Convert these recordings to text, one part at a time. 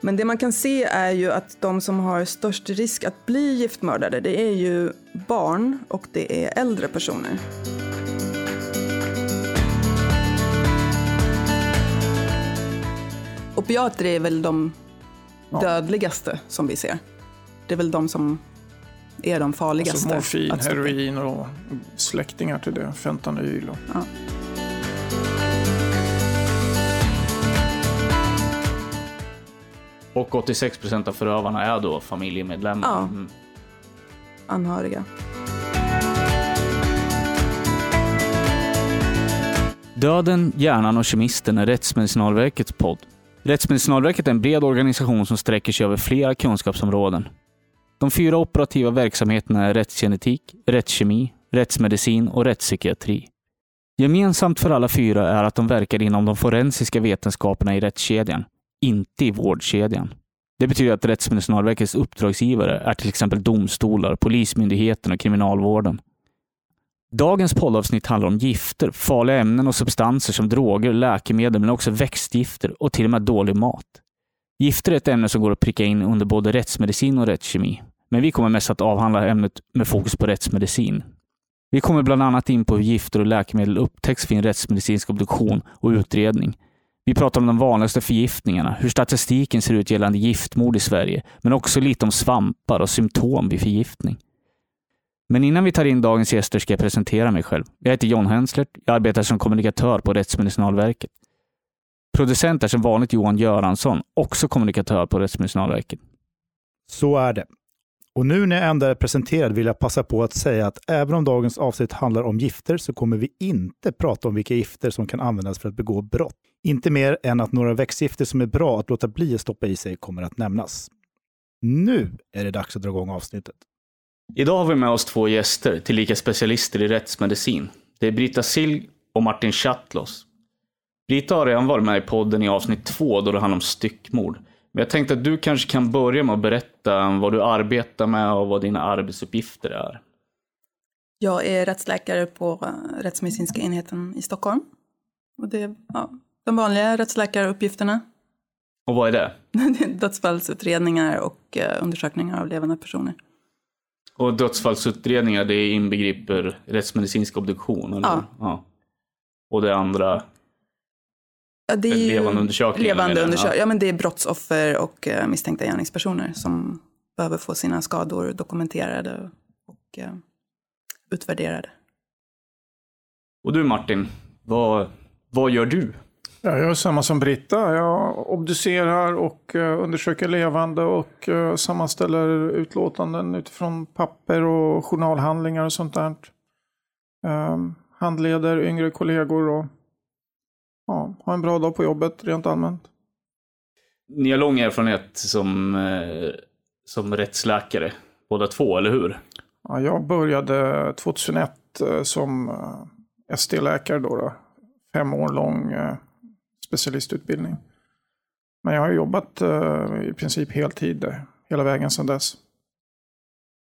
Men det man kan se är ju att de som har störst risk att bli giftmördade, det är ju barn och det är äldre personer. Opiater är väl de dödligaste som vi ser. Det är väl de som är de farligaste. Alltså morfin, heroin och släktingar till det, fentanyl. Och... Ja. Och 86 procent av förövarna är då familjemedlemmar. Ja. Mm. Anhöriga. Döden, hjärnan och kemisten är Rättsmedicinalverkets podd. Rättsmedicinalverket är en bred organisation som sträcker sig över flera kunskapsområden. De fyra operativa verksamheterna är rättsgenetik, rättskemi, rättsmedicin och rättspsykiatri. Gemensamt för alla fyra är att de verkar inom de forensiska vetenskaperna i rättskedjan, inte i vårdkedjan. Det betyder att Rättsmedicinalverkets uppdragsgivare är till exempel domstolar, Polismyndigheten och Kriminalvården. Dagens poddavsnitt handlar om gifter, farliga ämnen och substanser som droger, läkemedel, men också växtgifter och till och med dålig mat. Gifter är ett ämne som går att pricka in under både rättsmedicin och rättskemi. Men vi kommer mest att avhandla ämnet med fokus på rättsmedicin. Vi kommer bland annat in på hur gifter och läkemedel upptäcks vid en rättsmedicinsk obduktion och utredning. Vi pratar om de vanligaste förgiftningarna, hur statistiken ser ut gällande giftmord i Sverige, men också lite om svampar och symptom vid förgiftning. Men innan vi tar in dagens gäster ska jag presentera mig själv. Jag heter John Henslert. Jag arbetar som kommunikatör på Rättsmedicinalverket. Producent är som vanligt Johan Göransson, också kommunikatör på Rättsmedicinalverket. Så är det. Och nu när jag ändå är presenterad vill jag passa på att säga att även om dagens avsnitt handlar om gifter så kommer vi inte prata om vilka gifter som kan användas för att begå brott. Inte mer än att några växtgifter som är bra att låta bli att stoppa i sig kommer att nämnas. Nu är det dags att dra igång avsnittet. Idag har vi med oss två gäster, tillika specialister i rättsmedicin. Det är Brita Silg och Martin Chatlos. Brita har redan varit med i podden i avsnitt två då det handlar om styckmord. Men jag tänkte att du kanske kan börja med att berätta vad du arbetar med och vad dina arbetsuppgifter är. Jag är rättsläkare på eh, rättsmedicinska enheten i Stockholm. Och det är ja, de vanliga rättsläkaruppgifterna. Och vad är det? Dödsfallsutredningar och eh, undersökningar av levande personer. Och dödsfallsutredningar, det inbegriper rättsmedicinsk obduktion? Eller? Ja. Och det andra? Ja, det är ju Levande undersökningar, Levande undersök- Ja. ja, men det är brottsoffer och eh, misstänkta gärningspersoner som behöver få sina skador dokumenterade och eh, utvärderade. Och du Martin, vad, vad gör du? Jag gör samma som Britta. Jag obducerar och eh, undersöker levande och eh, sammanställer utlåtanden utifrån papper och journalhandlingar och sånt där. Um, handleder yngre kollegor och ja, har en bra dag på jobbet rent allmänt. Ni har lång erfarenhet som, eh, som rättsläkare, båda två, eller hur? Ja, jag började 2001 eh, som ST-läkare då, då. Fem år lång specialistutbildning. Men jag har jobbat eh, i princip heltid eh, hela vägen sedan dess.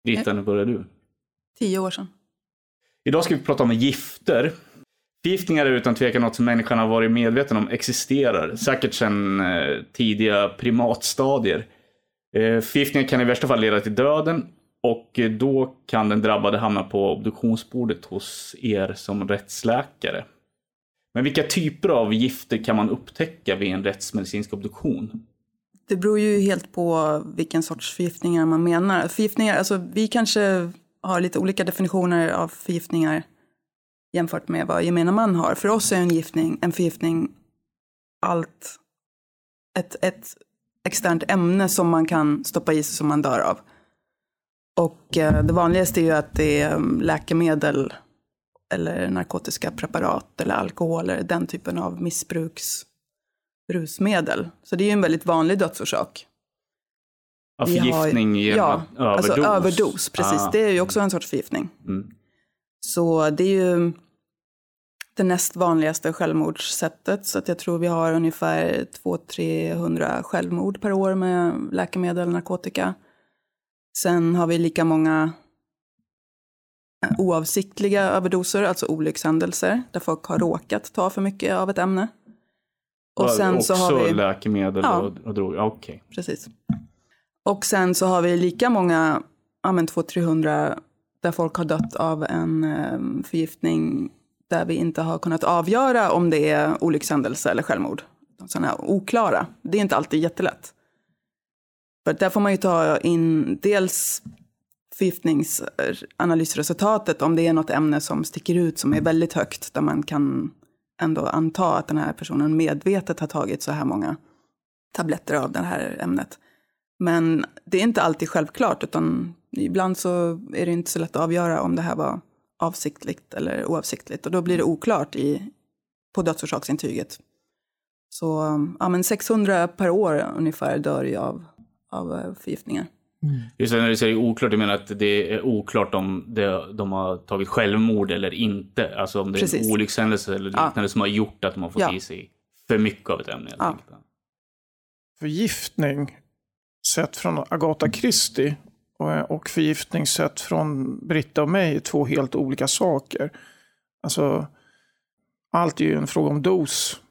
Brita, när började du? Tio år sedan. Idag ska vi prata om gifter. Förgiftningar är utan tvekan något som människan har varit medveten om existerar, säkert sedan eh, tidiga primatstadier. Eh, förgiftningar kan i värsta fall leda till döden och eh, då kan den drabbade hamna på obduktionsbordet hos er som rättsläkare. Men vilka typer av gifter kan man upptäcka vid en rättsmedicinsk obduktion? Det beror ju helt på vilken sorts förgiftningar man menar. Förgiftningar, alltså vi kanske har lite olika definitioner av förgiftningar jämfört med vad gemene man har. För oss är en giftning, en förgiftning allt ett, ett externt ämne som man kan stoppa i sig som man dör av. Och eh, det vanligaste är ju att det är mm, läkemedel eller narkotiska preparat eller alkohol eller den typen av missbruksrusmedel. Så det är ju en väldigt vanlig dödsorsak. Ja, Vi har- förgiftning genom ja, överdos? Alltså överdos, precis. Ah. Det är ju också en sorts förgiftning. Mm. Så det är ju det näst vanligaste självmordssättet. Så att jag tror vi har ungefär 200-300 självmord per år med läkemedel och narkotika. Sen har vi lika många oavsiktliga överdoser, alltså olyckshändelser, där folk har råkat ta för mycket av ett ämne. Och sen också så har vi... läkemedel Ja. och, och droger? Ja, Okej. Precis. Och sen så har vi lika många, ja men 200-300, där folk har dött av en eh, förgiftning där vi inte har kunnat avgöra om det är olyckshändelse eller självmord. Sådana här oklara. Det är inte alltid jättelätt. För där får man ju ta in dels förgiftningsanalysresultatet om det är något ämne som sticker ut som är väldigt högt där man kan ändå anta att den här personen medvetet har tagit så här många tabletter av det här ämnet. Men det är inte alltid självklart utan ibland så är det inte så lätt att avgöra om det här var avsiktligt eller oavsiktligt och då blir det oklart i, på dödsorsaksintyget. Så ja, men 600 per år ungefär dör ju av, av eh, förgiftningar. Just när du säger oklart, du menar att det är oklart om det, de har tagit självmord eller inte? Alltså om det är Precis. en olyckshändelse eller Ja. liknande som har gjort att de har fått Ja. i sig för mycket av ett ämne. Ja. Förgiftning sett från Agatha Christie och- och förgiftning sett från Britta och mig är två helt olika saker. Alltså, allt är ju en fråga om dos.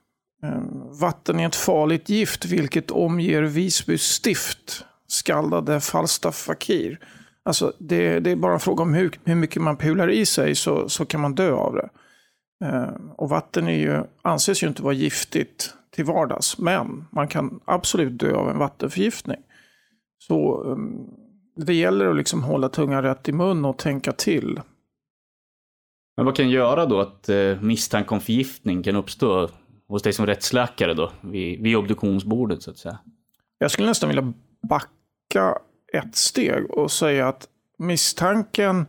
Eh, Vatten är ett farligt gift vilket omger Visby stift, skaldade Falstaff Fakir. Alltså, det, det är bara en fråga om hur, hur mycket man pular i sig så, så kan man dö av det. Eh, Och vatten är ju, anses ju inte vara giftigt till vardags, men man kan absolut dö av en vattenförgiftning. Så um, det gäller att liksom hålla tungan rätt i mun och tänka till. Men vad kan göra då att eh, misstanke om förgiftning kan uppstå hos dig som rättsläkare då, vid, vid obduktionsbordet så att säga? Jag skulle nästan vilja backa ett steg och säga att misstanken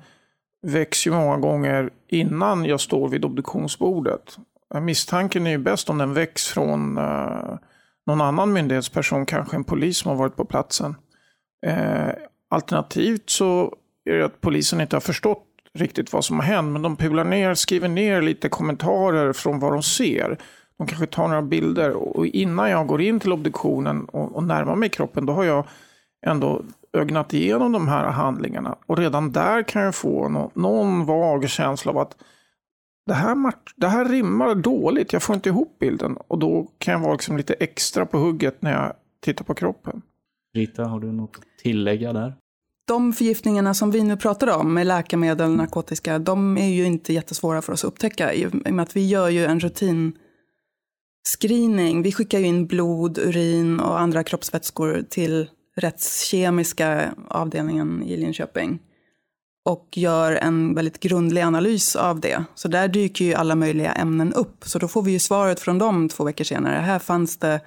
väcks ju många gånger innan jag står vid obduktionsbordet. Misstanken är ju bäst om den väcks från eh, någon annan myndighetsperson, kanske en polis som har varit på platsen. Eh, alternativt så är det att polisen inte har förstått riktigt vad som har hänt, men de pular ner, skriver ner lite kommentarer från vad de ser. De kanske tar några bilder och innan jag går in till obduktionen och, och närmar mig kroppen, då har jag ändå ögnat igenom de här handlingarna. Och redan där kan jag få nå- någon vag känsla av att det här, match, det här rimmar dåligt, jag får inte ihop bilden. Och då kan jag vara liksom lite extra på hugget när jag tittar på kroppen. Rita, har du något att tillägga där? De förgiftningarna som vi nu pratar om med läkemedel, narkotiska, de är ju inte jättesvåra för oss att upptäcka i och med att vi gör ju en rutinscreening. Vi skickar ju in blod, urin och andra kroppsvätskor till rättskemiska avdelningen i Linköping och gör en väldigt grundlig analys av det. Så där dyker ju alla möjliga ämnen upp. Så då får vi ju svaret från dem två veckor senare. Här fanns det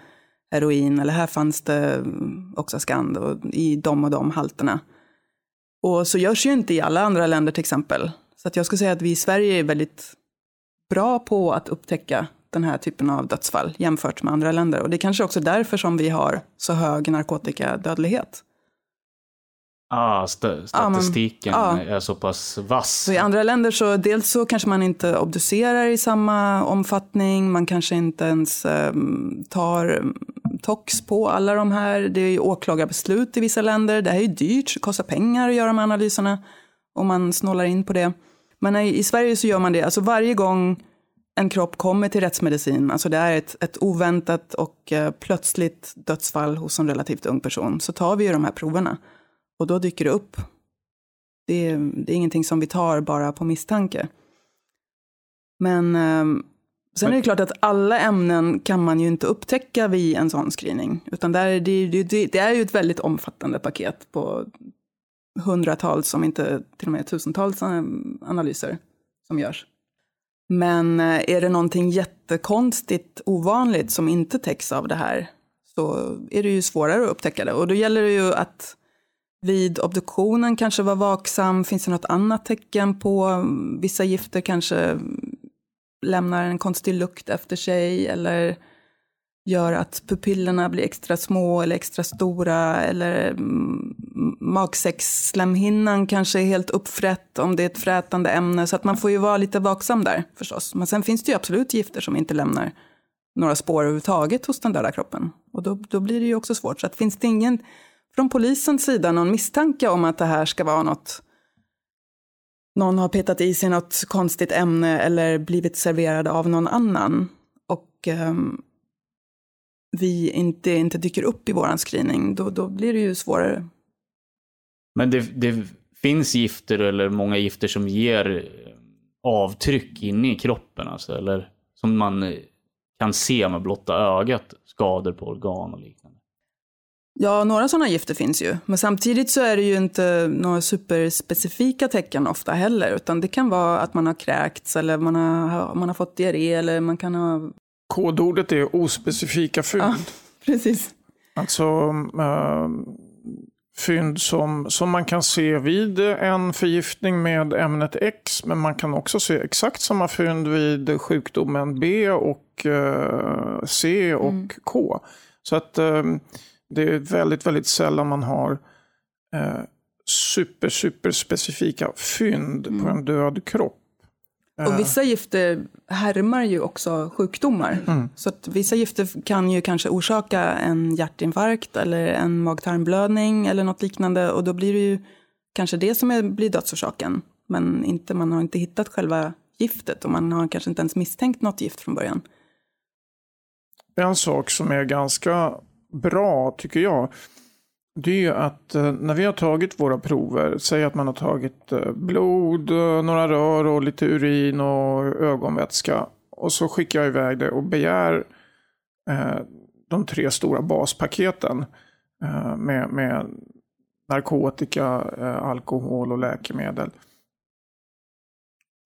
heroin eller här fanns det också Oxascand och i de och de halterna. Och så görs ju inte i alla andra länder till exempel. Så att jag skulle säga att vi i Sverige är väldigt bra på att upptäcka den här typen av dödsfall jämfört med andra länder. Och det är kanske också därför som vi har så hög narkotikadödlighet. Ah, st- Ja, men- statistiken ja. är så pass vass. Så i andra länder så dels så kanske man inte obducerar i samma omfattning, man kanske inte ens ehm, tar tox på alla de här. Det är ju åklagarbeslut i vissa länder. Det här är ju dyrt, det kostar pengar att göra de här analyserna om man snålar in på det. Men i, i Sverige så gör man det, alltså varje gång en kropp kommer till rättsmedicin, alltså det är ett, ett oväntat och eh, plötsligt dödsfall hos en relativt ung person, så tar vi ju de här proverna. Och då dyker det upp det är, det är ingenting som vi tar bara på misstanke. Men eh, sen är det klart att alla ämnen kan man ju inte upptäcka vid en sån screening. Utan där är det, det, det, är ju ett väldigt omfattande paket på hundratals, om inte till och med tusentals analyser som görs. Men eh, är det någonting jättekonstigt ovanligt som inte täcks av det här så är det ju svårare att upptäcka det. Och då gäller det ju att vid obduktionen kanske vara vaksam. Finns det något annat tecken på vissa gifter kanske lämnar en konstig lukt efter sig eller gör att pupillerna blir extra små eller extra stora eller mm, magsäcksslemhinnan kanske är helt uppfrätt om det är ett frätande ämne så att man får ju vara lite vaksam där förstås. Men sen finns det ju absolut gifter som inte lämnar några spår överhuvudtaget hos den döda kroppen och då, då blir det ju också svårt. Så att finns det ingen från polisens sida någon misstanke om att det här ska vara något någon har petat i sig något konstigt ämne eller blivit serverad av någon annan och um, vi inte, inte dyker upp i vår screening, då, då blir det ju svårare. Men det, det finns gifter eller många gifter som ger avtryck inne i kroppen, alltså, eller som man kan se med blotta ögat, skador på organ och liknande. Ja, några sådana gifter finns ju. Men samtidigt så är det ju inte några superspecifika tecken ofta heller. Utan det kan vara att man har kräkts eller man har, man har fått diarré eller man kan ha... Kodordet är ospecifika fynd. Ja, precis. Alltså äh, fynd som, som man kan se vid en förgiftning med ämnet X. Men man kan också se exakt samma fynd vid sjukdomen B och äh, C och mm. K. Så att äh, det är väldigt, väldigt sällan man har super, super specifika fynd mm. på en död kropp. Och vissa gifter härmar ju också sjukdomar. Mm. Så att vissa gifter kan ju kanske orsaka en hjärtinfarkt eller en mag-tarmblödning eller något liknande. Och då blir det ju kanske det som är, blir dödsorsaken. Men inte, man har inte hittat själva giftet och man har kanske inte ens misstänkt något gift från början. En sak som är ganska bra, tycker jag, det är ju att eh, när vi har tagit våra prover, säg att man har tagit eh, blod, eh, några rör och lite urin och ögonvätska. Och så skickar jag iväg det och begär de tre stora baspaketen med, med narkotika, alkohol och läkemedel.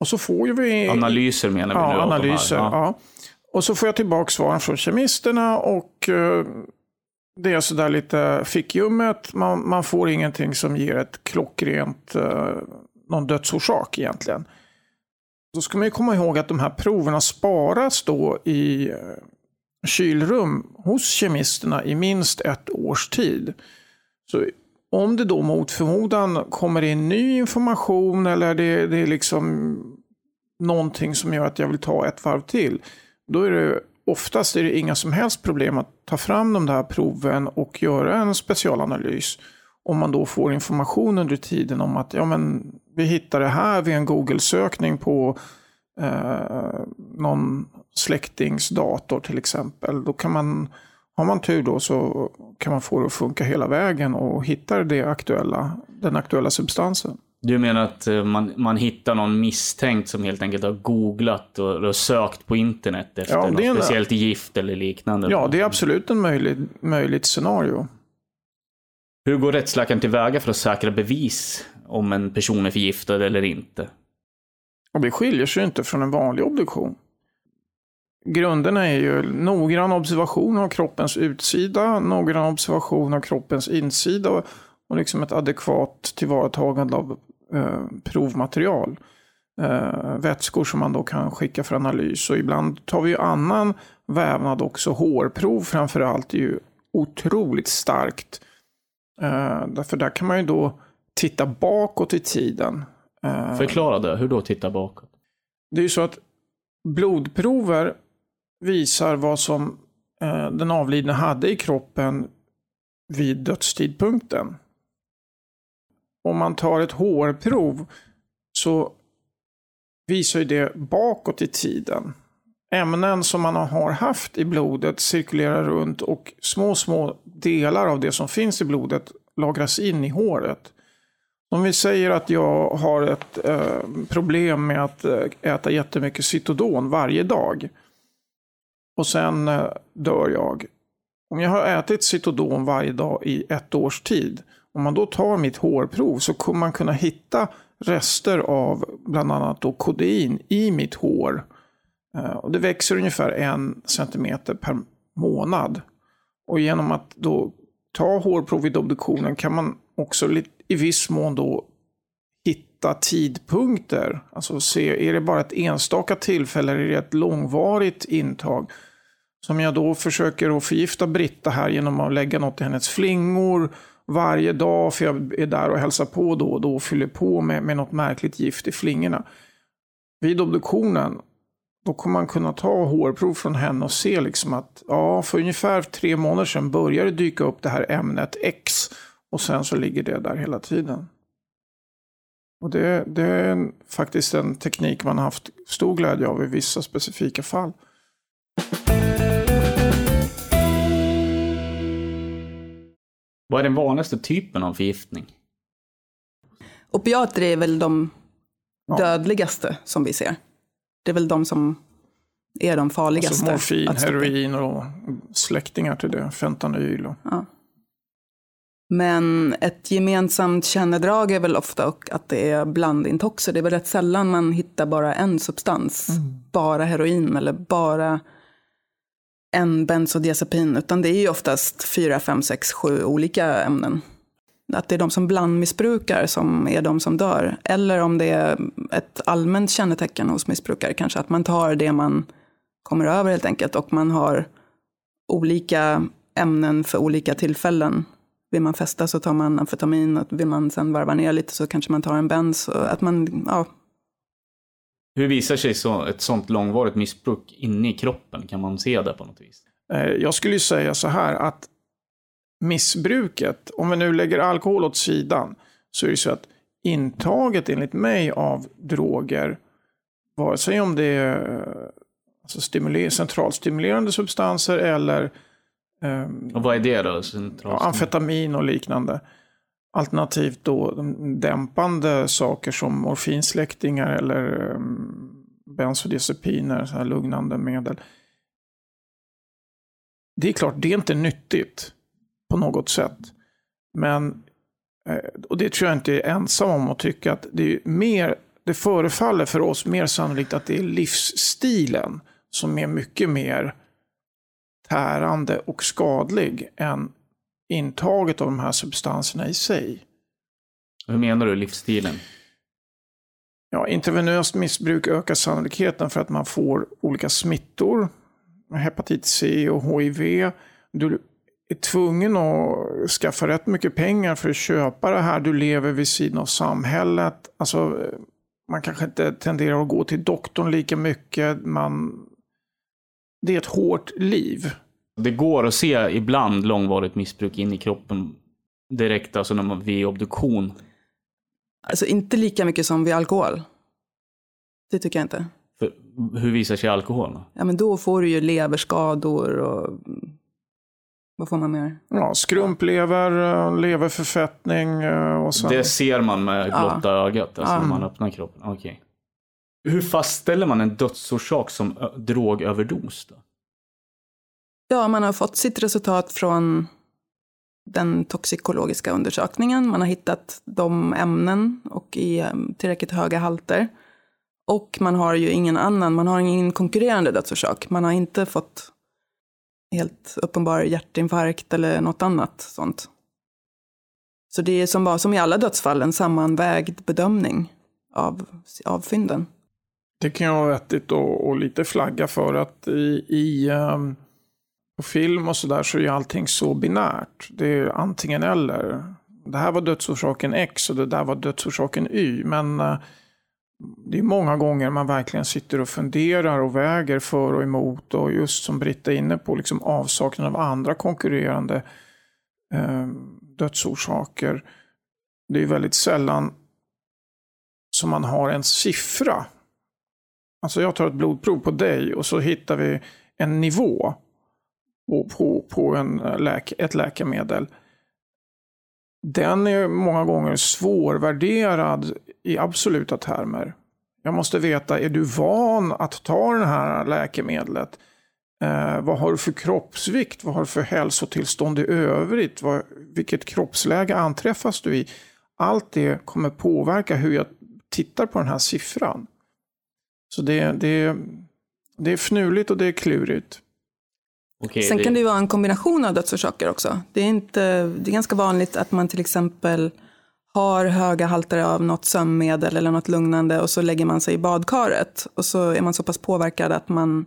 Och så får ju vi... Analyser menar vi ja, nu? Analyser, ja. ja. Och så får jag tillbaka svaren från kemisterna och det är sådär lite fickljummet. Man, man får ingenting som ger ett klockrent, eh, någon dödsorsak egentligen. Då ska man ju komma ihåg att de här proverna sparas då i eh, kylrum hos kemisterna i minst ett års tid. Så om det då mot förmodan kommer in ny information eller det, det är liksom någonting som gör att jag vill ta ett varv till. Då är det oftast är det inga som helst problem att ta fram de där proven och göra en specialanalys. Om man då får information under tiden om att ja, men, vi hittar det här vid en Google-sökning på eh, någon släktings dator till exempel. Då kan man, har man tur då så kan man få det att funka hela vägen och hittar det aktuella, den aktuella substansen. Du menar att eh, man, man hittar någon misstänkt som helt enkelt har googlat och, och sökt på internet efter ja, något en, speciellt gift eller liknande? Ja, det är absolut en möjlig, möjligt scenario. Hur går rättsläkaren tillväga för att säkra bevis om en person är förgiftad eller inte? Och det skiljer sig inte från en vanlig obduktion. Grunderna är ju noggrann observation av kroppens utsida, noggrann observation av kroppens insida och liksom ett adekvat tillvaratagande av provmaterial. Eh, vätskor som man då kan skicka för analys. Och ibland tar vi annan vävnad också. Hårprov framför allt är ju otroligt starkt. Eh, därför där kan man ju då titta bakåt i tiden. Eh, Förklara det, hur då titta bakåt? Det är ju så att blodprover visar vad som eh, den avlidne hade i kroppen vid dödstidpunkten om man tar ett hårprov så visar ju det bakåt i tiden. Ämnen som man har haft i blodet cirkulerar runt och små, små delar av det som finns i blodet lagras in i håret. Om vi säger att jag har ett eh, problem med att eh, äta jättemycket Citodon varje dag. Och sen eh, dör jag. Om jag har ätit Citodon varje dag i ett års tid om man då tar mitt hårprov så kommer man kunna hitta rester av bland annat då kodein i mitt hår. Eh, och det växer ungefär en centimeter per månad. Och genom att då ta hårprov vid obduktionen kan man också i viss mån då hitta tidpunkter. Alltså se, är det bara ett enstaka tillfälle eller är det ett långvarigt intag? Som jag då försöker att förgifta Britta här genom att lägga något i hennes flingor varje dag, för jag är där och hälsar på då och då och fyller på med, med något märkligt gift i flingorna. Vid obduktionen, då kommer man kunna ta hårprov från henne och se liksom att ja, för ungefär tre månader sedan började dyka upp det här ämnet X och sen så ligger det där hela tiden. Och det, det är faktiskt en teknik man har haft stor glädje av i vissa specifika fall. Vad är den vanligaste typen av förgiftning? Opiater är väl de Ja. dödligaste som vi ser. Det är väl de som är de farligaste. Alltså morfin, heroin och släktingar till det. Fentanyl och Ja. Men ett gemensamt kännedrag är väl ofta och att det är blandintoxer. Det är väl rätt sällan man hittar bara en substans. Bara heroin eller bara en bensodiazepin. Utan det är ju oftast fyra, fem, sex, sju olika ämnen. Att det är de som blandmissbrukar som är de som dör. Eller om det är ett allmänt kännetecken hos missbrukare. Kanske att man tar det man kommer över helt enkelt. Och man har olika ämnen för olika tillfällen. Vill man festa så tar man amfetamin och vill man sen varva ner lite så kanske man tar en bens. Att man, ja, hur visar sig så, ett sånt långvarigt missbruk inne i kroppen? Kan man se det på något vis? Eh, Jag skulle ju säga så här att missbruket, om vi nu lägger alkohol åt sidan, så är det så att intaget enligt mig av droger, vare sig om det är eh, alltså stimuler- centralstimulerande substanser eller ehm, Och vad är det då? ja, amfetamin och liknande. Alternativt då dämpande saker som morfinsläktingar eller ehm, bensodiazepiner, så här lugnande medel. Det är klart, det är inte nyttigt på något sätt. Men, eh, och det tror jag inte är ensam om att tycka att det är mer, det förefaller för oss mer sannolikt att det är livsstilen som är mycket mer tärande och skadlig än intaget av de här substanserna i sig. Hur menar du livsstilen? Ja, intravenöst missbruk ökar sannolikheten för att man får olika smittor, hepatit C och HIV. Du är tvungen att skaffa rätt mycket pengar för att köpa det här. Du lever vid sidan av samhället. Alltså, man kanske inte tenderar att gå till doktorn lika mycket. Man... Det är ett hårt liv. Det går att se ibland långvarigt missbruk in i kroppen direkt, alltså när man, vid obduktion. alltså inte lika mycket som vid alkohol. Det tycker jag inte. För, hur visar sig alkohol? Då? Ja, men då får du ju leverskador och vad får man mer? Ja, skrumplever, leverförfettning eh, och så. Det ser man med Ja. blotta ögat, alltså Ja. när man öppnar kroppen. Okej. Hur fastställer man en dödsorsak som drogöverdos? Då? Ja, man har fått sitt resultat från den toxikologiska undersökningen. Man har hittat de ämnen och i ehm, tillräckligt höga halter. Och man har ju ingen annan, man har ingen konkurrerande dödsorsak. Man har inte fått helt uppenbar hjärtinfarkt eller något annat sånt. Så det är som, som i alla dödsfall en sammanvägd bedömning av, av fynden. Det kan ju vara vettigt att och lite flagga för att i, i um på film och sådär så är ju allting så binärt. Det är antingen eller. Det här var dödsorsaken X och det där var dödsorsaken Y. Men eh, det är många gånger man verkligen sitter och funderar och väger för och emot. Och just som Britta är inne på, liksom avsaknad av andra konkurrerande eh, dödsorsaker. Det är väldigt sällan som man har en siffra Alltså jag tar ett blodprov på dig och så hittar vi en nivå på, på, på en eh, läk, ett läkemedel. Den är många gånger svårvärderad i absoluta termer. Jag måste veta, är du van att ta det här läkemedlet? Eh, vad har du för kroppsvikt? Vad har du för hälsotillstånd i övrigt? Vad, vilket kroppsläge anträffas du i? Allt det kommer påverka hur jag tittar på den här siffran. Så det, det, det är fnuligt och det är klurigt. Okej, Sen det- kan det ju vara en kombination av dödsorsaker också. Det är, inte, det är ganska vanligt att man till exempel har höga halter av något sömnmedel eller något lugnande och så lägger man sig i badkaret och så är man så pass påverkad att man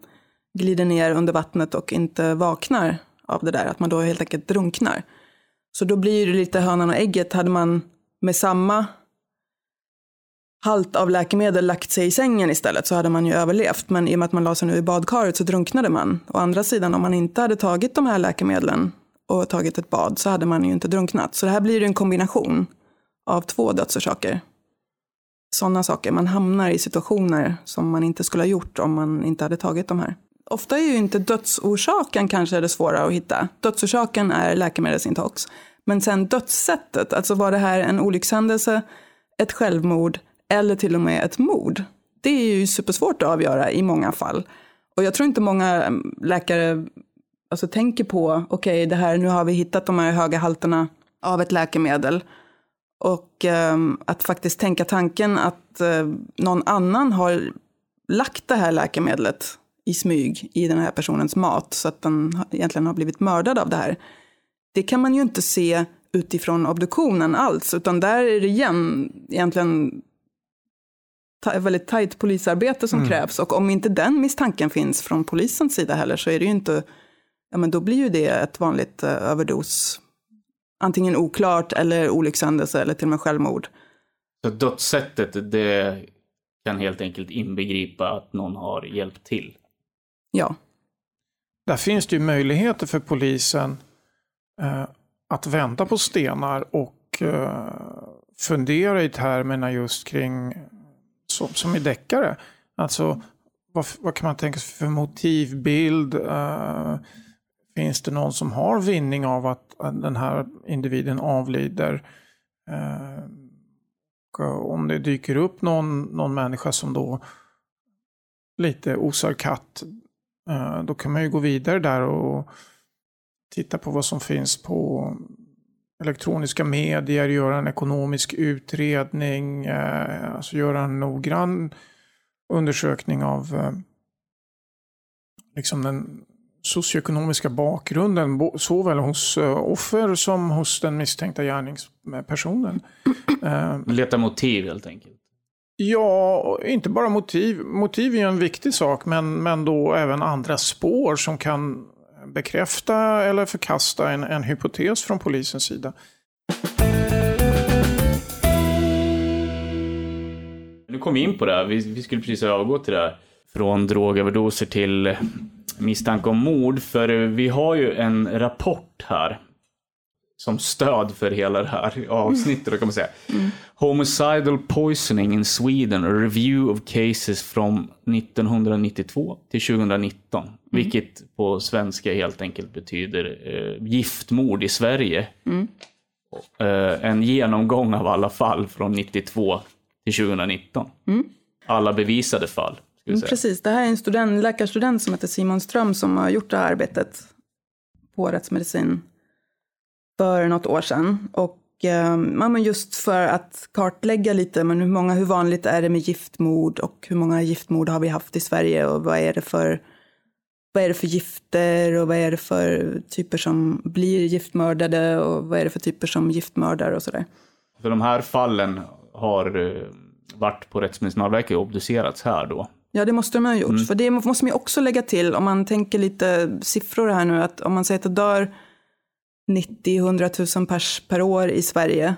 glider ner under vattnet och inte vaknar av det där, att man då helt enkelt drunknar. Så då blir det lite hönan och ägget. Hade man med samma halt av läkemedel lagt sig i sängen istället så hade man ju överlevt. Men i och med att man la sig nu i badkaret så drunknade man. Å andra sidan om man inte hade tagit de här läkemedlen och tagit ett bad så hade man ju inte drunknat. Så det här blir ju en kombination av två dödsorsaker. Sådana saker, man hamnar i situationer som man inte skulle ha gjort om man inte hade tagit de här. Ofta är ju inte dödsorsaken kanske det svåra att hitta. Dödsorsaken är läkemedelsintox. Men sen dödssättet, alltså var det här en olyckshändelse, ett självmord eller till och med ett mord? Det är ju supersvårt att avgöra i många fall. Och jag tror inte många mm, läkare alltså, tänker på, okej, okay, det här, nu har vi hittat de här höga halterna av ett läkemedel. Och eh, att faktiskt tänka tanken att eh, någon annan har lagt det här läkemedlet i smyg i den här personens mat så att den egentligen har blivit mördad av det här. Det kan man ju inte se utifrån obduktionen alls, utan där är det igen egentligen väldigt tajt polisarbete som mm. krävs. Och om inte den misstanken finns från polisens sida heller så är det ju inte, ja men då blir ju det ett vanligt uh, överdos. Antingen oklart eller olyckshändelse eller till och med självmord. Så dödssättet, det kan helt enkelt inbegripa att någon har hjälpt till? Ja. Där finns det ju möjligheter för polisen eh, att vända på stenar och eh, fundera i termerna just kring som, som i deckare. Alltså vad, vad kan man tänka sig för motivbild? Uh, finns det någon som har vinning av att den här individen avlider? Uh, om det dyker upp någon, någon människa som då lite osar katt, uh, eh, då kan man ju gå vidare där och titta på vad som finns på elektroniska medier, göra en ekonomisk utredning, eh, alltså göra en noggrann undersökning av eh, liksom den socioekonomiska bakgrunden såväl hos eh, offer som hos den misstänkta gärningspersonen. Eh, Leta motiv helt enkelt. Ja, inte bara motiv. Motiv är en viktig sak, men, men då även andra spår som kan bekräfta eller förkasta en, en hypotes från polisens sida. Nu kom vi in på det, vi, vi skulle precis övergå till det. Från drogöverdoser till misstanke om mord. För vi har ju en rapport här som stöd för hela det här avsnittet kan man säga. Mm. Homicidal poisoning in Sweden, a review of cases from 1992 till 2019. Mm. Vilket på svenska helt enkelt betyder eh, giftmord i Sverige. Mm. Eh, en genomgång av alla fall från 92 till 2019. Mm. Alla bevisade fall. Mm, precis, det här är en student, läkarstudent som heter Simon Ström som har gjort det här arbetet på rättsmedicin för något år sedan. Och ja, just för att kartlägga lite, men hur, många, hur vanligt är det med giftmord och hur många giftmord har vi haft i Sverige och vad är det för vad är det för gifter och vad är det för typer som blir giftmördade och vad är det för typer som giftmördar och sådär. För de här fallen har eh, varit på Rättsmedicinalverket och obducerats här då? Ja, det måste de ha gjort. Mm. För det måste man ju också lägga till om man tänker lite siffror här nu, att om man säger att det dör 90-100 000 pers per år i Sverige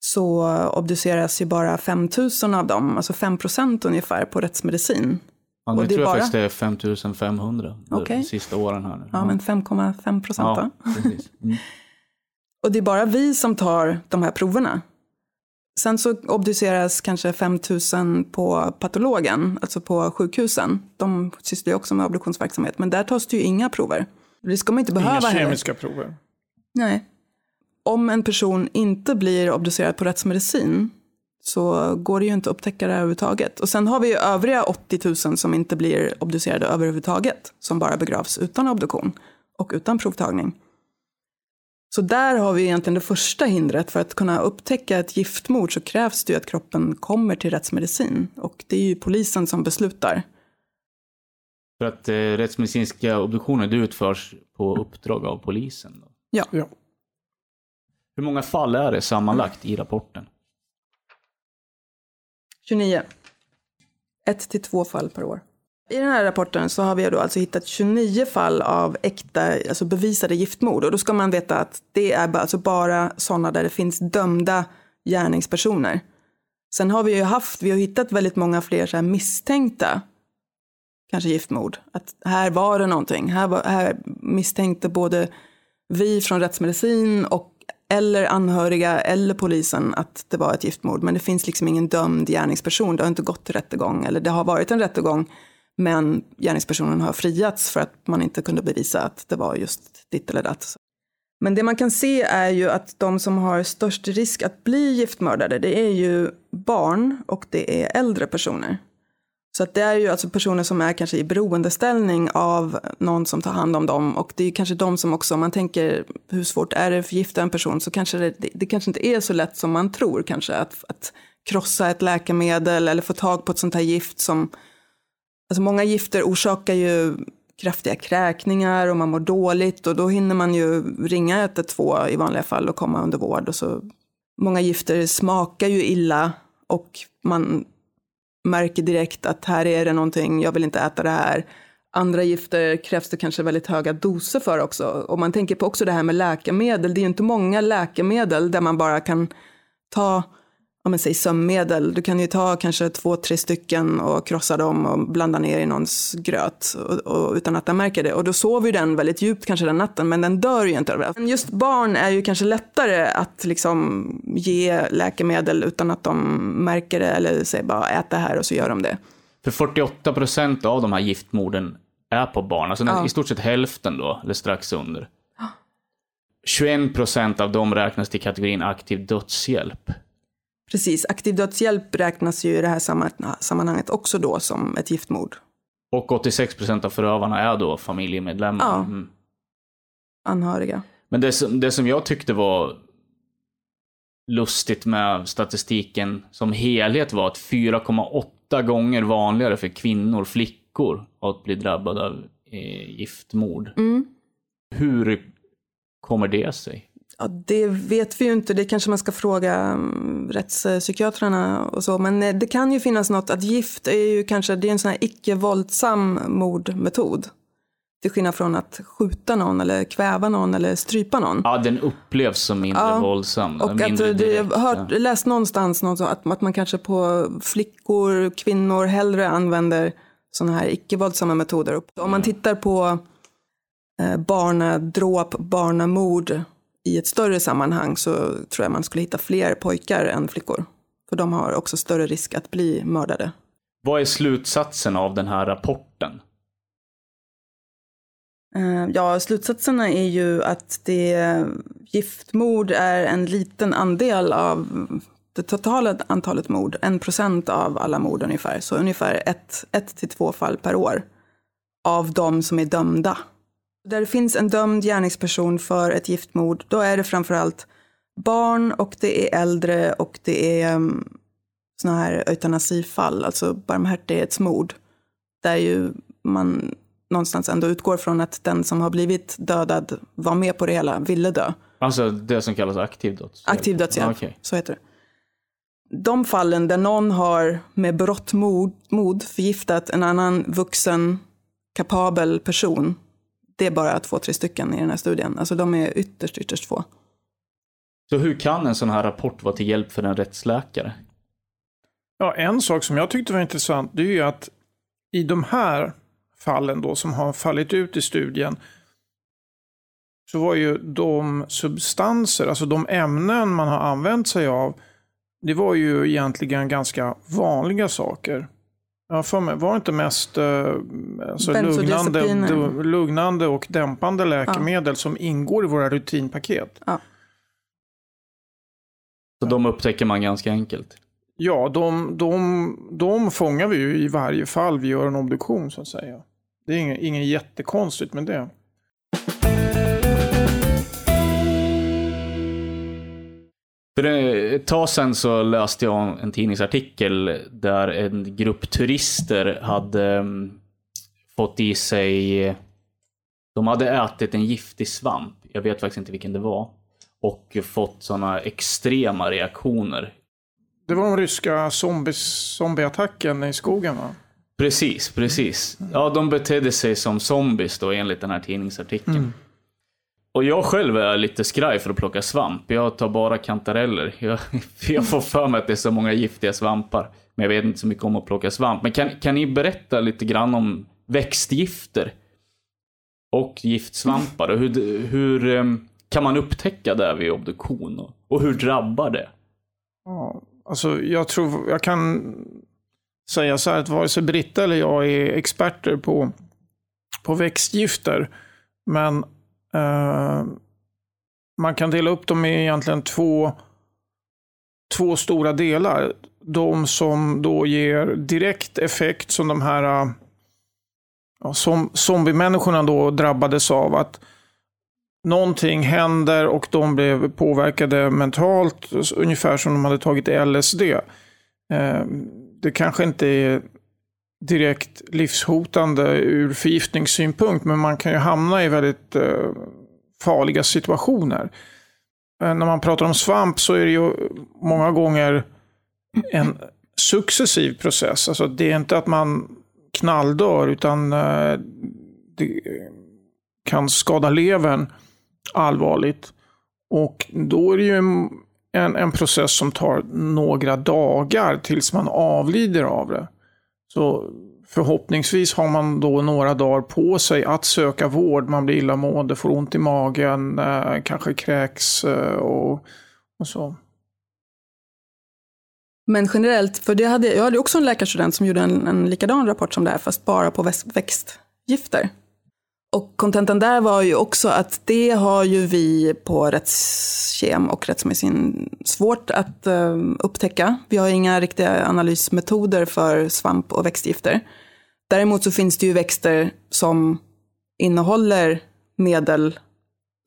så obduceras ju bara 5 000 av dem, alltså 5 procent ungefär på rättsmedicin. Ja, nu tror jag bara... faktiskt det är 5500 okay. de sista åren här nu. Ja, men 5,5 procent ja, mm. Och det är bara vi som tar de här proverna. Sen så obduceras kanske 5 000 på patologen, alltså på sjukhusen. De sysslar ju också med obduktionsverksamhet, men där tas det ju inga prover. Det ska man inte behöva Inga kemiska heller. prover. Nej. Om en person inte blir obducerad på rättsmedicin så går det ju inte att upptäcka det överhuvudtaget. Och sen har vi ju övriga 80 000 som inte blir obducerade överhuvudtaget, som bara begravs utan obduktion och utan provtagning. Så där har vi egentligen det första hindret. För att kunna upptäcka ett giftmord så krävs det ju att kroppen kommer till rättsmedicin. Och det är ju polisen som beslutar. För att eh, rättsmedicinska obduktioner det utförs på uppdrag av polisen? Då. Ja. ja. Hur många fall är det sammanlagt i rapporten? 29. Ett till två fall per år. I den här rapporten så har vi då alltså hittat 29 fall av äkta, alltså bevisade giftmord. Och då ska man veta att det är alltså bara sådana där det finns dömda gärningspersoner. Sen har vi ju haft, vi har hittat väldigt många fler så misstänkta kanske giftmord. Att här var det någonting. Här, var, här misstänkte både vi från rättsmedicin och eller anhöriga eller polisen att det var ett giftmord. Men det finns liksom ingen dömd gärningsperson. Det har inte gått till rättegång. Eller det har varit en rättegång. Men gärningspersonen har friats för att man inte kunde bevisa att det var just ditt eller datt. Men det man kan se är ju att de som har störst risk att bli giftmördade, det är ju barn och det är äldre personer. Så att det är ju alltså personer som är kanske i beroendeställning av någon som tar hand om dem. Och det är kanske de som också, om man tänker hur svårt är det att förgifta en person, så kanske det, det, det kanske inte är så lätt som man tror kanske. Att, att krossa ett läkemedel eller få tag på ett sånt här gift som, alltså många gifter orsakar ju kraftiga kräkningar och man mår dåligt och då hinner man ju ringa 112 i vanliga fall och komma under vård. Och så, många gifter smakar ju illa och man märker direkt att här är det någonting, jag vill inte äta det här. Andra gifter krävs det kanske väldigt höga doser för också. Och man tänker på också det här med läkemedel. Det är ju inte många läkemedel där man bara kan ta om man säger sömnmedel. Du kan ju ta kanske två, tre stycken och krossa dem och blanda ner i någons gröt och, och, utan att den märker det. Och då sover ju den väldigt djupt kanske den natten, men den dör ju inte av det. Men just barn är ju kanske lättare att liksom ge läkemedel utan att de märker det eller säger bara ät det här och så gör de det. För 48 procent av de här giftmorden är på barn, alltså Ja. i stort sett hälften då, eller strax under. 21 procent av dem räknas till kategorin aktiv dödshjälp. Precis, aktiv dödshjälp räknas ju i det här samma- sammanhanget också då som ett giftmord. Och 86 procent av förövarna är då familjemedlemmar. Ja. Mm. Anhöriga. Men det som, det som jag tyckte var lustigt med statistiken som helhet var att 4,8 gånger vanligare för kvinnor, flickor, att bli drabbade av eh, giftmord. Mm. Hur kommer det sig? Ja, det vet vi ju inte. Det kanske man ska fråga mm, rättspsykiatrarna och så. Men eh, det kan ju finnas något att gift är ju kanske det är en sån här icke-våldsam mordmetod. Till skillnad från att skjuta någon eller kväva någon eller strypa någon. Ja, den upplevs som mindre Ja, våldsam. Och att mindre jag direkt, har hört, ja. läst någonstans något, att, att man kanske på flickor, kvinnor hellre använder sådana här icke-våldsamma metoder. Om man tittar på eh, barnadråp, barnamord i ett större sammanhang så tror jag man skulle hitta fler pojkar än flickor. För de har också större risk att bli mördade. Vad är slutsatsen av den här rapporten? Eh, Ja, slutsatserna är ju att det, giftmord är en liten andel av det totala antalet mord. En procent av alla mord ungefär. Så ungefär ett, ett till två fall per år av de som är dömda. Där det finns en dömd gärningsperson för ett giftmord, då är det framförallt barn och det är äldre och det är um, såna här eutanasifall, alltså barmhärtighetsmord. Där ju man någonstans ändå utgår från att den som har blivit dödad var med på det hela, ville dö. Alltså det som kallas aktiv dödshjälp? Aktiv dödshjälp, Ja, okej. så heter det. De fallen där någon har med mod, mod förgiftat en annan vuxen, kapabel person, det är bara två, tre stycken i den här studien. Alltså de är ytterst, ytterst få. Så hur kan en sån här rapport vara till hjälp för en rättsläkare? Ja, en sak som jag tyckte var intressant, det är ju att i de här fallen då som har fallit ut i studien, så var ju de substanser, alltså de ämnen man har använt sig av, det var ju egentligen ganska vanliga saker. Har för mig, var det inte mest eh, alltså lugnande, lugnande och dämpande läkemedel som ingår i våra rutinpaket? Så de upptäcker man ganska enkelt. Ja, de, de, de fångar vi ju i varje fall vi gör en obduktion så att säga. Det är inget, inget jättekonstigt med det. För ett tag sedan så läste jag en tidningsartikel där en grupp turister hade mm, fått i sig... De hade ätit en giftig svamp, jag vet faktiskt inte vilken det var, och fått sådana extrema reaktioner. Det var den ryska zombieattacken i skogen va? Precis, precis. Ja, de betedde sig som zombies då enligt den här tidningsartikeln. Och jag själv är lite skraj för att plocka svamp. Jag tar bara kantareller. Jag, jag får för mig att det är så många giftiga svampar. Men jag vet inte så mycket om att plocka svamp. Men kan, kan ni berätta lite grann om växtgifter? Och giftsvampar. Och hur, hur ehm, kan man upptäcka det vid obduktion? Och, hur drabbar det? Ja, alltså jag tror, jag kan säga så här att vare sig Britta eller jag är experter på, på växtgifter. Men Eh, man kan dela upp dem i egentligen två, två stora delar. De som då ger direkt effekt som de här eh, ja, som zombiemänniskorna då drabbades av. att Någonting händer och de blev påverkade mentalt, ungefär som de hade tagit LSD. Eh, det kanske inte är direkt livshotande ur förgiftningssynpunkt, men man kan ju hamna i väldigt eh, farliga situationer. Men när man pratar om svamp så är det ju många gånger en successiv process. Alltså det är inte att man knalldör, utan eh, det kan skada levern allvarligt. Och då är det ju en, en, en, process som tar några dagar tills man avlider av det. Så förhoppningsvis har man då några dagar på sig att söka vård. Man blir illamående, får ont i magen, eh, kanske kräks eh, och, och så. Men generellt, för det hade, jag hade också en läkarstudent som gjorde en, en likadan rapport som det här, fast bara på växtgifter. Och kontentan där var ju också att det har ju vi på rättskem och rättsmedicin svårt att eh, upptäcka. Vi har inga riktiga analysmetoder för svamp och växtgifter. Däremot så finns det ju växter som innehåller medel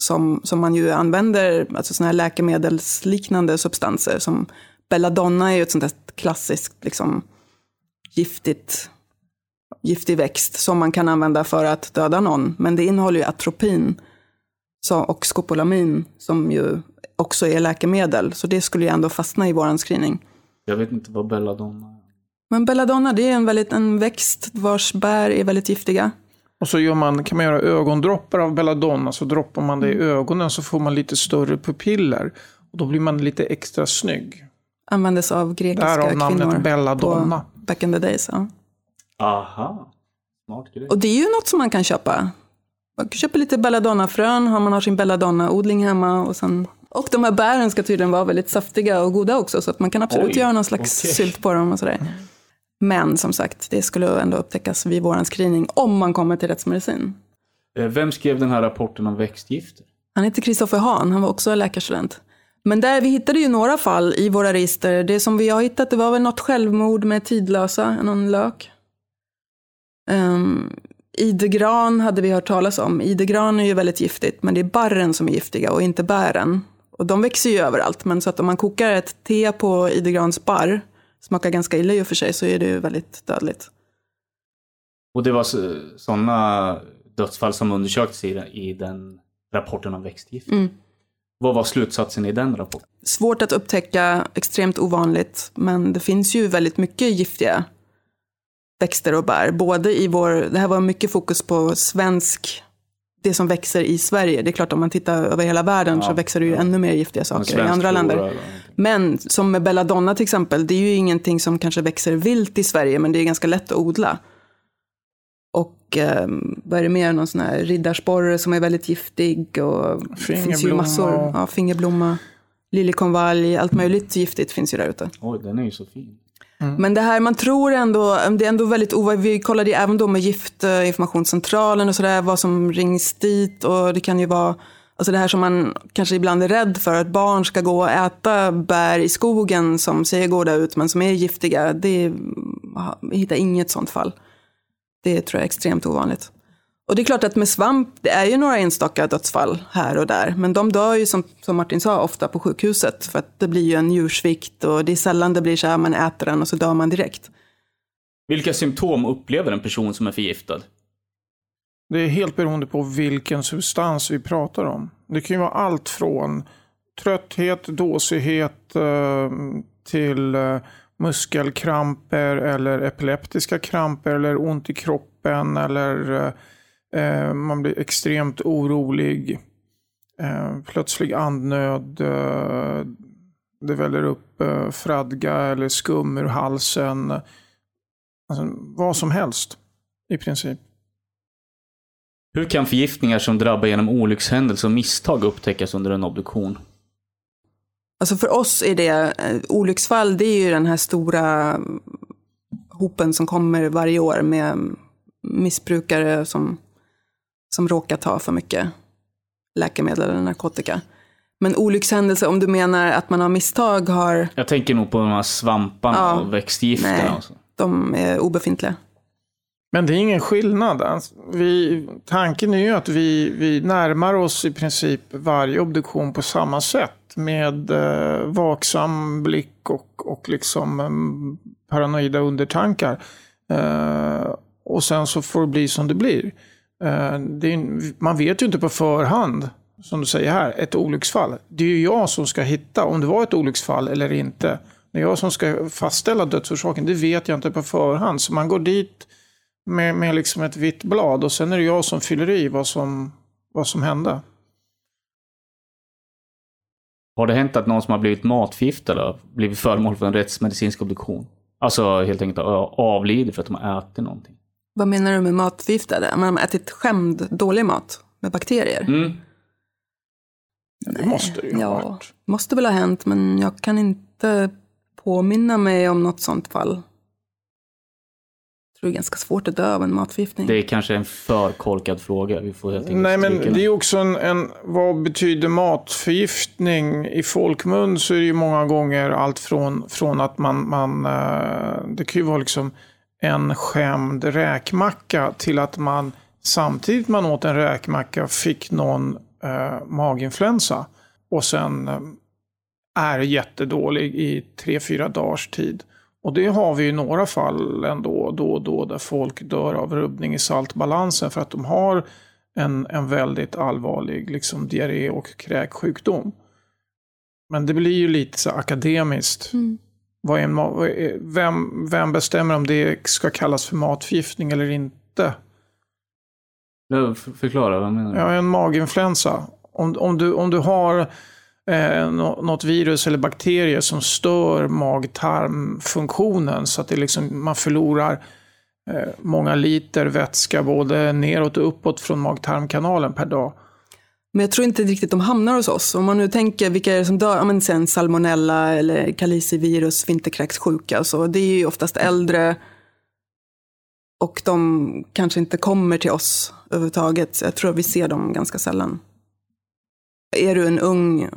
som, som man ju använder, alltså sådana här läkemedelsliknande substanser. Som belladonna är ju ett sånt där klassiskt liksom, giftigt giftig växt som man kan använda för att döda någon. Men det innehåller ju atropin och skopolamin som ju också är läkemedel. Så det skulle ju ändå fastna i vår screening. Jag vet inte vad belladonna är. Men belladonna det är en, väldigt, en växt vars bär är väldigt giftiga. Och så gör man, kan man göra ögondroppar av belladonna. Så droppar man det i mm. ögonen så får man lite större pupiller. Och då blir man lite extra snygg. Användes av grekiska Därav namnet belladonna. På back in the days. Ja. Aha. Smart grej. Och det är ju något som man kan köpa. Man kan köpa lite belladonna-frön, har man har sin belladonna-odling hemma. Och, sen... och de här bären ska tydligen vara väldigt saftiga och goda också, så att man kan absolut Oj, göra någon slags okay. sylt på dem och sådär. Men som sagt, det skulle ändå upptäckas vid vår screening om man kommer till rättsmedicin. Eh, vem skrev den här rapporten om växtgifter? Han heter Kristoffer Hahn, han var också läkarstudent. Men där vi hittade ju några fall i våra register. Det som vi har hittat det var väl något självmord med tidlösa, någon lök. Um, idegran hade vi hört talas om. Idegran är ju väldigt giftigt, men det är barren som är giftiga och inte bären. Och de växer ju överallt, men så att om man kokar ett te på idegrans barr, smakar ganska illa i och för sig, så är det ju väldigt dödligt. Och det var sådana dödsfall som undersöktes i, den rapporten om växtgift? Mm. Vad var slutsatsen i den rapporten? Svårt att upptäcka, extremt ovanligt, men det finns ju väldigt mycket giftiga växter och bär. Både i vår, det här var mycket fokus på svensk, det som växer i Sverige. Det är klart om man tittar över hela världen ja, så växer det ju ja. ännu mer giftiga saker i andra länder. Eller? Men som med belladonna till exempel, det är ju ingenting som kanske växer vilt i Sverige, men det är ganska lätt att odla. Och eh, vad är det mer, någon sån här riddarsporre som är väldigt giftig och det finns ju massor, ja, fingerblomma, liljekonvalj, allt möjligt giftigt finns ju där ute. Oj, den är ju så fin. Mm. Men det här, man tror ändå, det är ändå väldigt ovanligt. Vi kollade ju även då med giftinformationscentralen och sådär, vad som rings dit. Och det kan ju vara, alltså det här som man kanske ibland är rädd för, att barn ska gå och äta bär i skogen som ser goda ut men som är giftiga. Det, vi hittar inget sånt fall. Det tror jag är extremt ovanligt. Och det är klart att med svamp, det är ju några enstaka dödsfall här och där. Men de dör ju som, som Martin sa ofta på sjukhuset. För att det blir ju en njursvikt och det är sällan det blir så här man äter den och så dör man direkt. Vilka symptom upplever en person som är förgiftad? Det är helt beroende på vilken substans vi pratar om. Det kan ju vara allt från trötthet, dåsighet eh, till eh, muskelkramper eller epileptiska kramper eller ont i kroppen eller eh, man blir extremt orolig. Eh, plötslig andnöd. Eh, det väller upp eh, fradga eller skum ur halsen. Alltså, vad som helst i princip. Hur kan förgiftningar som drabbar genom olyckshändelse och misstag upptäckas under en obduktion? Alltså för oss är det, eh, olycksfall det är ju den här stora hopen som kommer varje år med missbrukare som som råkar ta för mycket läkemedel eller narkotika. Men olyckshändelse, om du menar att man av misstag har, Jag tänker nog på de här svamparna Ja. och växtgifterna. Nej. Och så. de är obefintliga. Men det är ingen skillnad. Alltså, vi, tanken är ju att vi, vi närmar oss i princip varje obduktion på samma sätt. Med eh, vaksam blick och, och liksom em, paranoida undertankar. Eh, och sen så får det bli som det blir. Eh, det är, man vet ju inte på förhand, som du säger här, ett olycksfall. Det är ju jag som ska hitta om det var ett olycksfall eller inte. Det är jag som ska fastställa dödsorsaken. Det vet jag inte på förhand. Så man går dit med, med liksom ett vitt blad och sen är det jag som fyller i vad som, vad som hände. Har det hänt att någon som har blivit matförgiftad har blivit föremål för en rättsmedicinsk obduktion? Alltså helt enkelt avlidit för att de har ätit någonting. Vad menar du med matförgiftade? Man har ätit skämd, dålig mat med bakterier? Mm. Det måste det ju ha Ja, varit. måste väl ha hänt, men jag kan inte påminna mig om något sånt fall. Jag tror det är ganska svårt att dö av en matförgiftning. Det är kanske en för korkad fråga. Vi får helt Nej, men stryka det är också en, en, vad betyder matförgiftning? I folkmun så är det ju många gånger allt från, från att man, man eh, det kan ju vara liksom en skämd räkmacka till att man samtidigt man åt en räkmacka fick någon eh, maginfluensa och sen eh, är jättedålig i tre, fyra dagars tid. Och det har vi i några fall ändå då och då där folk dör av rubbning i saltbalansen för att de har en, en väldigt allvarlig liksom, diarré och kräksjukdom. Men det blir ju lite så akademiskt. Mm. Vad är en, vem, vem bestämmer om det ska kallas för matförgiftning eller inte? Förklara, vad menar du? Ja, en maginfluensa. Om, om, du, om du har eh, nå- något virus eller bakterier som stör mag-tarmfunktionen så att det liksom, man förlorar eh, många liter vätska både neråt och uppåt från mag-tarmkanalen per dag. Men jag tror inte riktigt de hamnar hos oss. Om man nu tänker vilka är det som dör, ja men sen salmonella eller kalicivirus, vinterkräkssjuka och så. Det är ju oftast äldre och de kanske inte kommer till oss överhuvudtaget. Jag tror att vi ser dem ganska sällan. Är du en ung,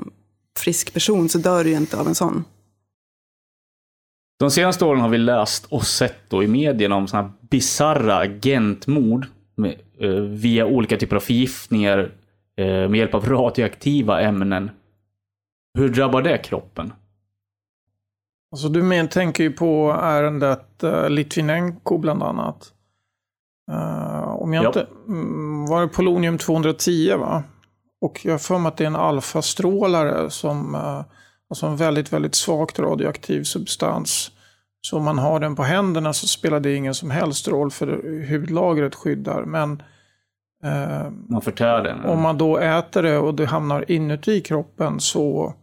frisk person så dör du ju inte av en sån. De senaste åren har vi läst och sett då i medierna om sådana här bisarra agentmord med, eh, via olika typer av förgiftningar med hjälp av radioaktiva ämnen. Hur drabbar det kroppen? Alltså du men, tänker ju på ärendet uh, Litvinenko bland annat. Eh, om jag Ja. inte, mm, var det polonium 210 va? Och jag har för mig att det är en alfastrålare som, uh, alltså en väldigt, väldigt svagt radioaktiv substans. Så om man har den på händerna så spelar det ingen som helst roll för hudlagret skyddar. Men eh, Man förtär den? om man då äter det och det hamnar inuti kroppen så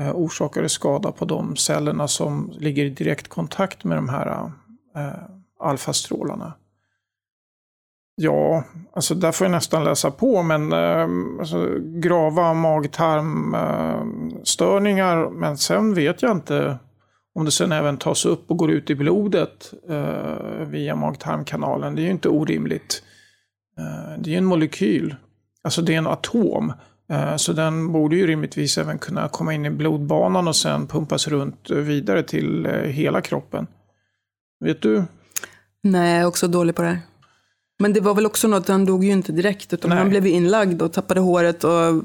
eh, orsakar det skada på de cellerna som ligger i direkt kontakt med de här eh, alfastrålarna. Ja, alltså där får jag nästan läsa på, men eh, alltså, grava mag-tarmstörningar, men sen vet jag inte om det sen även tas upp och går ut i blodet eh, via mag-tarmkanalen. Det är ju inte orimligt. Eh, det är ju en molekyl, alltså det är en atom. Eh, Så den borde ju rimligtvis även kunna komma in i blodbanan och sen pumpas runt vidare till eh, hela kroppen. Vet du? Nej, jag är också dålig på det här. Men det var väl också något, han dog ju inte direkt, utan Nej. han blev inlagd och tappade håret och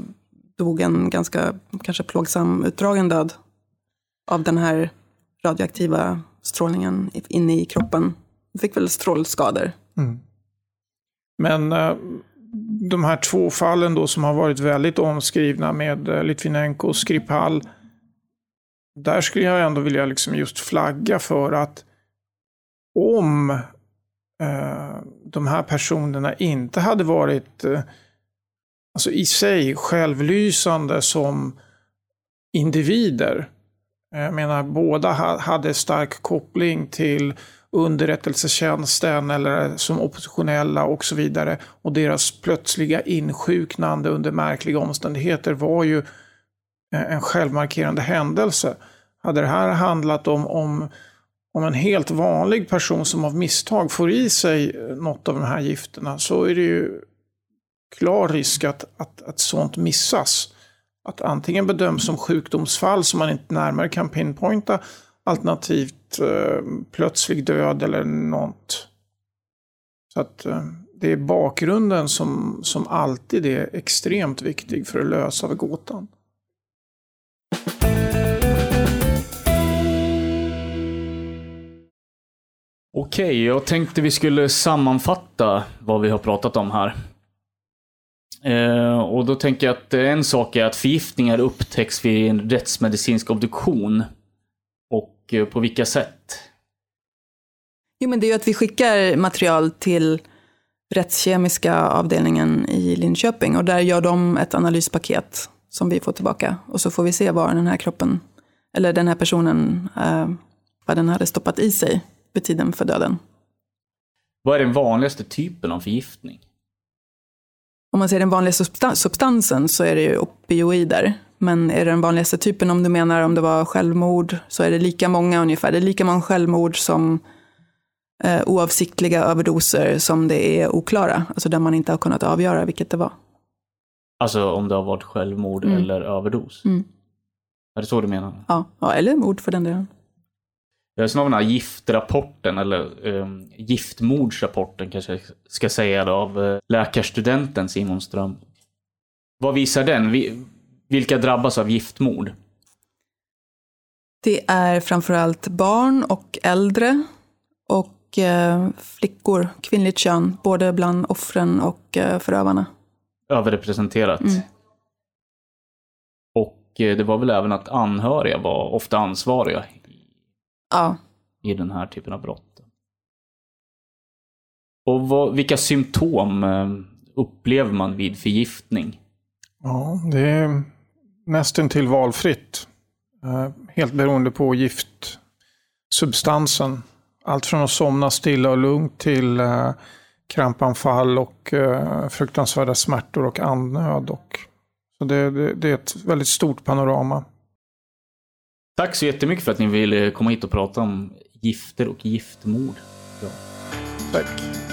dog en ganska, kanske plågsam, utdragen död av den här radioaktiva strålningen inne i kroppen. Fick väl strålskador. Men eh, de här två fallen då som har varit väldigt omskrivna med eh, Litvinenko och Skripal. Där skulle jag ändå vilja liksom just flagga för att om eh, de här personerna inte hade varit eh, alltså i sig självlysande som individer. Jag menar båda hade stark koppling till underrättelsetjänsten eller som oppositionella och så vidare. Och deras plötsliga insjuknande under märkliga omständigheter var ju eh, en självmarkerande händelse. Hade det här handlat om, om, om en helt vanlig person som av misstag får i sig eh, något av de här gifterna så är det ju klar risk att, att, att sånt missas. att antingen bedöms som sjukdomsfall som man inte närmare kan pinpointa, alternativt eh, plötslig död eller något. Så att eh, det är bakgrunden som, som alltid är extremt viktig för att lösa gåtan. Okej, jag tänkte vi skulle sammanfatta vad vi har pratat om här. Eh, och då tänker jag att en sak är att förgiftningar upptäcks vid en rättsmedicinsk obduktion. Och eh, på vilka sätt? Jo, men det är ju att vi skickar material till rättskemiska avdelningen i Linköping och där gör de ett analyspaket som vi får tillbaka. Och så får vi se var den här kroppen, eller den här personen, eh, vad den hade stoppat i sig vid tiden för döden. Vad är den vanligaste typen av förgiftning? Om man ser den vanligaste substansen så är det ju opioider. Men är det den vanligaste typen, om du menar om det var självmord, så är det lika många ungefär. Det är lika många självmord som eh, oavsiktliga överdoser som det är oklara. Alltså där man inte har kunnat avgöra vilket det var. Alltså om det har varit självmord Mm. eller överdos? Mm. Är det så du menar? Ja, ja eller mord för den delen. Har vi den här giftrapporten, eller eh, giftmordsrapporten kanske jag ska säga då, av eh, läkarstudenten Simon Ström. Vad visar den? Vi, vilka drabbas av giftmord? Det är framförallt barn och äldre och eh, flickor, kvinnligt kön, både bland offren och eh, förövarna. Överrepresenterat. Mm. Och eh, det var väl även att anhöriga var ofta ansvariga Ja, i den här typen av brott. Och vad, vilka symptom upplever man vid förgiftning? Ja, det är nästan till valfritt. Eh, Helt beroende på giftsubstansen. Allt från att somna stilla och lugnt till eh, krampanfall och eh, fruktansvärda smärtor och andnöd. Och, så det, det, det är ett väldigt stort panorama. Tack så jättemycket för att ni ville komma hit och prata om gifter och giftmord. Ja. Tack.